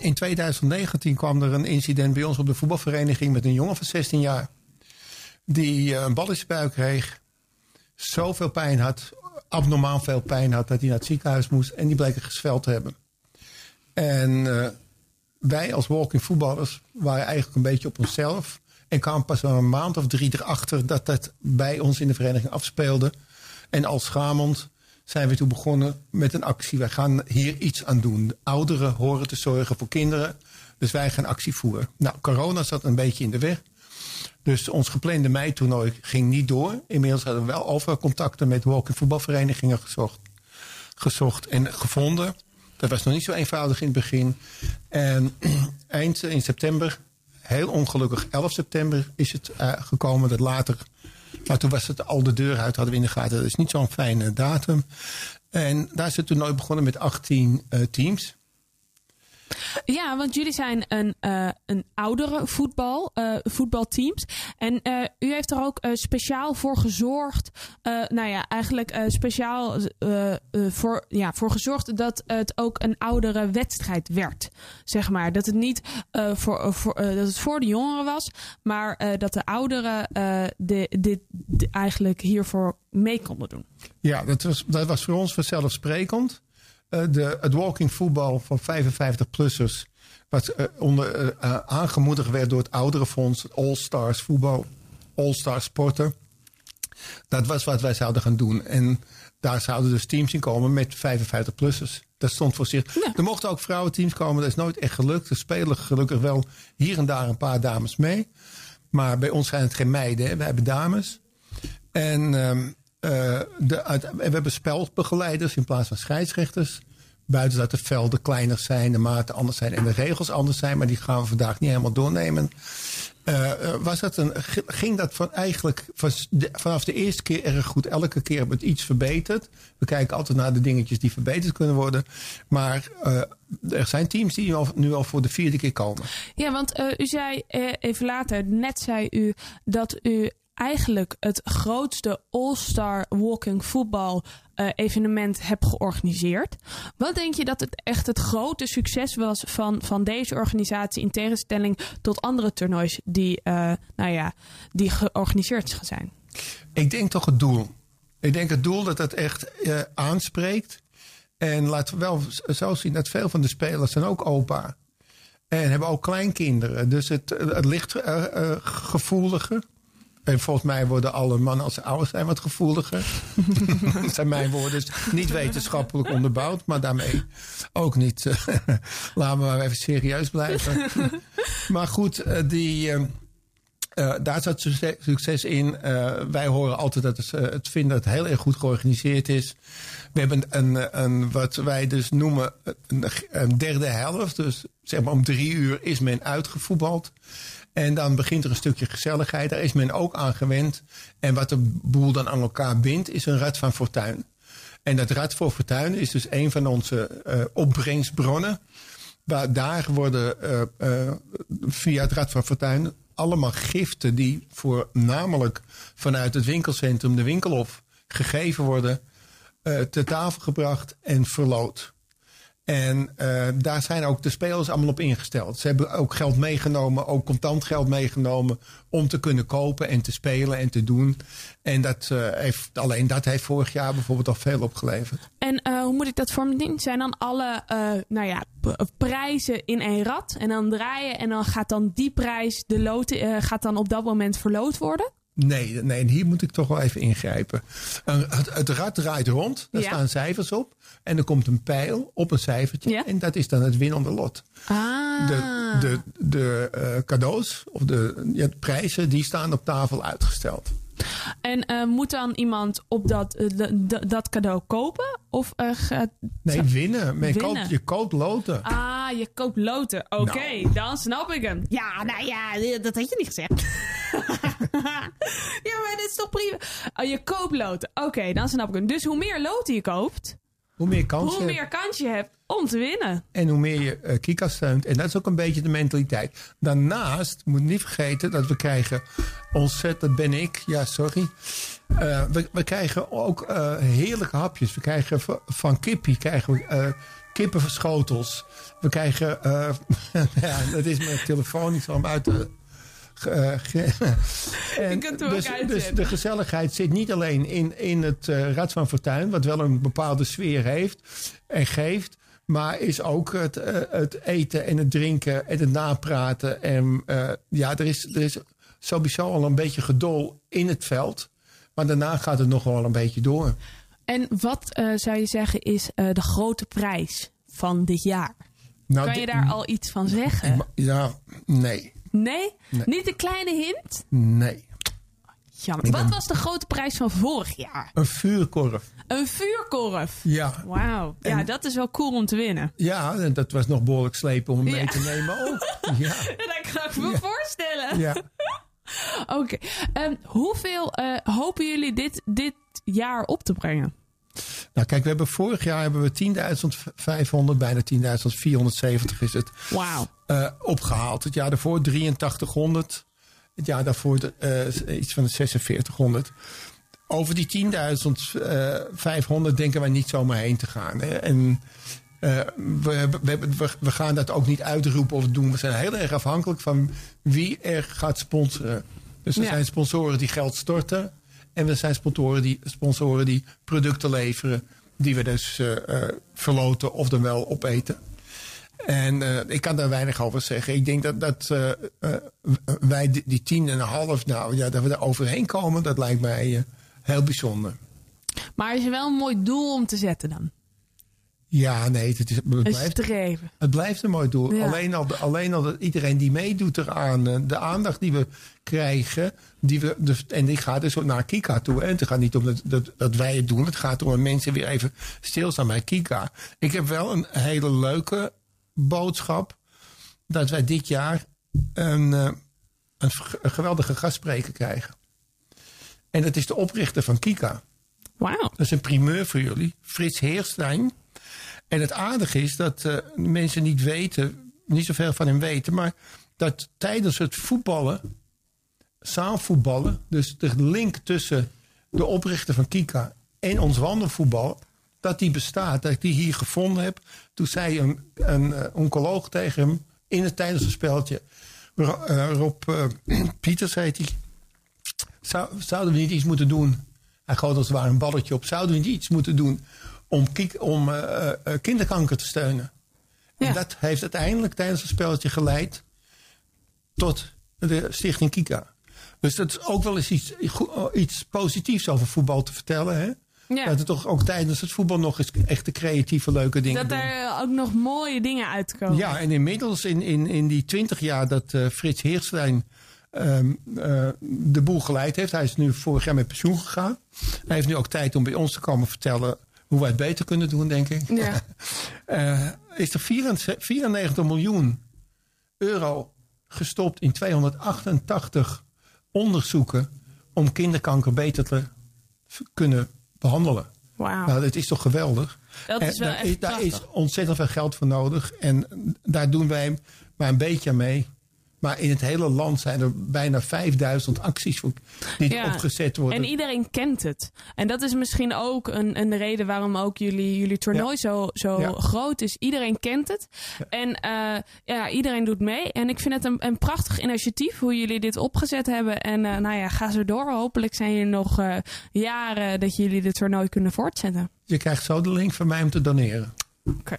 in 2019 kwam er een incident bij ons op de voetbalvereniging met een jongen van 16 jaar. Die eh, een bal in zijn buik kreeg. Zoveel pijn had, abnormaal veel pijn had, dat hij naar het ziekenhuis moest. En die bleek een gesveld te hebben. En eh, wij als walking voetballers waren eigenlijk een beetje op onszelf. En kwamen pas een maand of drie erachter dat dat bij ons in de vereniging afspeelde. En als schamend zijn we toen begonnen met een actie. Wij gaan hier iets aan doen. De ouderen horen te zorgen voor kinderen. Dus wij gaan actie voeren. Nou, corona zat een beetje in de weg. Dus ons geplande mei-toernooi ging niet door. Inmiddels hadden we wel overal contacten met walking voetbalverenigingen gezocht, gezocht en gevonden. Dat was nog niet zo eenvoudig in het begin. En eind in september, heel ongelukkig 11 september, is het uh, gekomen dat later. Maar toen was het al de deur uit, hadden we in de gaten. Dat is niet zo'n fijne datum. En daar is het toernooi begonnen met 18 uh, teams. Ja, want jullie zijn een, uh, een oudere voetbal, uh, voetbalteams. En uh, u heeft er ook speciaal voor gezorgd. nou ja, eigenlijk speciaal voor, ja, voor gezorgd dat het ook een oudere wedstrijd werd. Zeg maar. Dat het niet voor, voor, dat het voor de jongeren was, maar dat de ouderen de, dit eigenlijk hiervoor mee konden doen. Ja, dat was, dat was voor ons vanzelfsprekend. Uh, de, het walking voetbal van 55-plussers. Wat uh, onder, uh, aangemoedigd werd door het ouderenfonds. All-Stars voetbal. All-Stars sporten. Dat was wat wij zouden gaan doen. En daar zouden dus teams in komen met 55-plussers. Dat stond voor zich. Ja. Er mochten ook vrouwenteams komen. Dat is nooit echt gelukt. Er spelen gelukkig wel hier en daar een paar dames mee. Maar bij ons zijn het geen meiden. Hè. We hebben dames. En um, uh, de, we hebben spelbegeleiders in plaats van scheidsrechters. Buiten dat de velden kleiner zijn, de maten anders zijn en de regels anders zijn. Maar die gaan we vandaag niet helemaal doornemen. Uh, was dat een, ging dat van eigenlijk vanaf de eerste keer erg goed. Elke keer wordt iets verbeterd. We kijken altijd naar de dingetjes die verbeterd kunnen worden. Maar er zijn teams die nu al voor de vierde keer komen. Ja, want u zei even later, net zei u dat u eigenlijk het grootste All-Star Walking Voetbal uh, evenement heb georganiseerd. Wat denk je dat het echt het grote succes was van, van deze organisatie in tegenstelling tot andere toernoois die, uh, nou ja, die georganiseerd zijn? Ik denk toch het doel. Ik denk het doel dat het echt uh, aanspreekt. En laten we wel zo zien dat veel van de spelers zijn ook opa. En hebben ook kleinkinderen. Dus het, het ligt gevoeliger. En volgens mij worden alle mannen als ze oud zijn wat gevoeliger. dat zijn mijn woorden. Dus niet wetenschappelijk onderbouwd, maar daarmee ook niet. laten we maar even serieus blijven. maar goed, die, uh, daar zat succes in. Uh, wij horen altijd dat het, het vinden dat het heel erg goed georganiseerd is. We hebben een, een wat wij dus noemen een, derde helft. Dus zeg maar om drie uur is men uitgevoetbald. En dan begint er een stukje gezelligheid. Daar is men ook aan gewend. En wat de boel dan aan elkaar bindt, is een Rad van Fortuin. En dat Rad voor Fortuin is dus een van onze uh, opbrengstbronnen. Waar daar worden via het Rad van Fortuin allemaal giften die voornamelijk vanuit het winkelcentrum de winkelhof gegeven worden, te tafel gebracht en verloot. En uh, daar zijn ook de spelers allemaal op ingesteld. Ze hebben ook geld meegenomen, ook contant geld meegenomen. om te kunnen kopen en te spelen en te doen. En dat, uh, heeft, alleen dat heeft vorig jaar bijvoorbeeld al veel opgeleverd. En uh, hoe moet ik dat vormen? Zijn dan alle nou ja, prijzen in één rad en dan draaien. en dan gaat dan die prijs, de lood, gaat dan op dat moment verloot worden? Nee, nee, hier moet ik toch wel even ingrijpen. Het, het rad draait rond, daar ja. staan cijfers op. En er komt een pijl op een cijfertje. Ja. En dat is dan het winnende lot. Ah. De, de, de uh, cadeaus of de, ja, de prijzen, die staan op tafel uitgesteld. En uh, moet dan iemand op dat, uh, dat cadeau kopen? Of uh, gaat. Nee, winnen. Maar je, winnen. Koopt, je koopt loten. Ah, je koopt loten. Oké, okay, nou. dan snap ik hem. Ja, nou ja, dat had je niet gezegd. ja, maar dit is toch prima. Oh, je koopt loten. Oké, okay, dan snap ik hem. Dus hoe meer loten je koopt, hoe meer kans hoe je meer kans je hebt om te winnen. En hoe meer je uh, Kika steunt. En dat is ook een beetje de mentaliteit. Daarnaast moet niet vergeten dat we krijgen ontzettend ben ik. Ja, sorry. Uh, we, we, krijgen ook uh, heerlijke hapjes. We krijgen van Kippie krijgen we kippenverschotels. We krijgen, eh, ja, dat is mijn telefoon, zal hem uit de... eh, en kunt dus, dus de gezelligheid zit niet alleen in, in het eh Rad van Fortuin, wat wel een bepaalde sfeer heeft en geeft, maar is ook het, eh, het eten en het drinken en het napraten. En eh, ja, er is, er is sowieso al een beetje gedol in het veld, maar daarna gaat het nog wel een beetje door. En wat eh, zou je zeggen is eh, de grote prijs van dit jaar? Nou, Kan je daar al iets van zeggen? Ja, nee, Nee? Nee. Niet een kleine hint? nee. Jammer. Wat was de grote prijs van vorig jaar? Een vuurkorf. Een vuurkorf. Ja, Wauw. Ja, En- dat is wel cool om te winnen. ja, en dat was nog behoorlijk slepen om hem mee te nemen ook. Ja, Ja, dat kan ik me voorstellen. ja. Oké. Ehm, hoeveel eh, hopen jullie dit, dit jaar op te brengen? Nou kijk, we hebben vorig jaar hebben we 10.500, bijna 10.470 is het, eh, opgehaald. Het jaar daarvoor 8300. Het jaar daarvoor eh, iets van de 4600. Over die 10.500 denken wij niet zomaar heen te gaan. Hè. En eh, we, we, we, we gaan dat ook niet uitroepen of doen. We zijn heel erg afhankelijk van wie er gaat sponsoren. Dus er Ja. zijn sponsoren die geld storten. En er zijn sponsoren die, sponsoren die producten leveren. Die we dus eh, eh, verloten of dan wel opeten. En eh, ik kan daar weinig over zeggen. Ik denk dat, dat wij die, tien en een half, nou ja, dat we daar overheen komen, dat lijkt mij heel bijzonder. Maar is wel een mooi doel om te zetten dan? Ja, nee, het, is, het, blijft, het blijft een mooi doel. Ja. Alleen, al, alleen al dat iedereen die meedoet eraan, eh, de aandacht die we krijgen, die we, dus, en die gaat dus naar Kika toe. En het gaat niet om dat, dat, dat wij het doen, het gaat om dat mensen weer even stilstaan bij Kika. Ik heb wel een hele leuke boodschap dat wij dit jaar een, eh, een geweldige gastspreker krijgen. En dat is de oprichter van Kika. Wauw. Dat is een primeur voor jullie. Frits Heerstein. En het aardige is dat eh, mensen niet weten, niet zoveel van hem weten, maar dat tijdens het voetballen, zaalvoetballen, dus de link tussen de oprichter van Kika en ons wandelvoetbal, dat die bestaat. Dat ik die hier gevonden heb. Toen zei een, een eh, oncoloog tegen hem in het tijdens een spelletje. Ro- eh, Rob Pieters heet hij. Zou, zouden we niet iets moeten doen? Hij gooit als het ware een balletje op. Zouden we niet iets moeten doen om, kiek- om eh, eh, eh, kinderkanker te steunen? Ja. En dat heeft uiteindelijk tijdens het spelletje geleid tot de Stichting Kika. Dus dat is ook wel eens iets, iets positiefs over voetbal te vertellen. Hè? Ja. Dat er toch ook tijdens het voetbal nog eens echte creatieve leuke dingen Dat doen. er ook nog mooie dingen uitkomen. Ja, en inmiddels in, in, in die twintig jaar dat Frits Heerstein ehm, eh, de boel geleid heeft. Hij is nu vorig jaar met pensioen gegaan. Hij heeft nu ook tijd om bij ons te komen vertellen hoe wij het beter kunnen doen, denk ik. Ja. Eh, is er 94 94 miljoen euro gestopt in 288 onderzoeken om kinderkanker beter te kunnen behandelen. Wauw. Nou, dat is toch geweldig? Dat is wel daar, echt is, daar is ontzettend veel geld voor nodig. En daar doen wij maar een beetje mee. Maar in het hele land zijn er bijna 5000 acties voor, die Ja. opgezet worden. En iedereen kent het. En dat is misschien ook een, een reden waarom ook jullie, jullie toernooi Ja. zo, zo Ja. groot is. Iedereen kent het. En eh, ja, iedereen doet mee. En ik vind het een, een prachtig initiatief hoe jullie dit opgezet hebben. En eh, nou ja, ga zo door. Hopelijk zijn jullie nog eh, jaren dat jullie dit toernooi kunnen voortzetten. Je krijgt zo de link van mij om te doneren. Oké.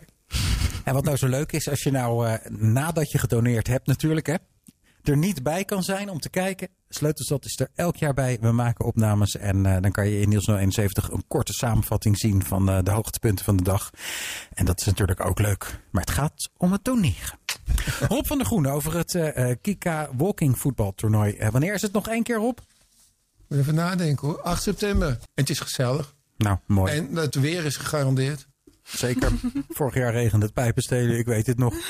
En wat nou zo leuk is, als je nou eh, nadat je gedoneerd hebt natuurlijk, hè, er niet bij kan zijn om te kijken. Sleutelstad is er elk jaar bij. We maken opnames en eh, dan kan je in Niels 071 een korte samenvatting zien van eh, de hoogtepunten van de dag. En dat is natuurlijk ook leuk. Maar het gaat om het doneren. Rob van der Groen over het eh, eh, Kika Walking voetbaltoernooi. Wanneer is het nog één keer, Rob? Even nadenken hoor. 8 september. En het is gezellig. Nou, mooi. En het weer is gegarandeerd. Zeker. Vorig jaar regende het pijpenstelen, ik weet het nog.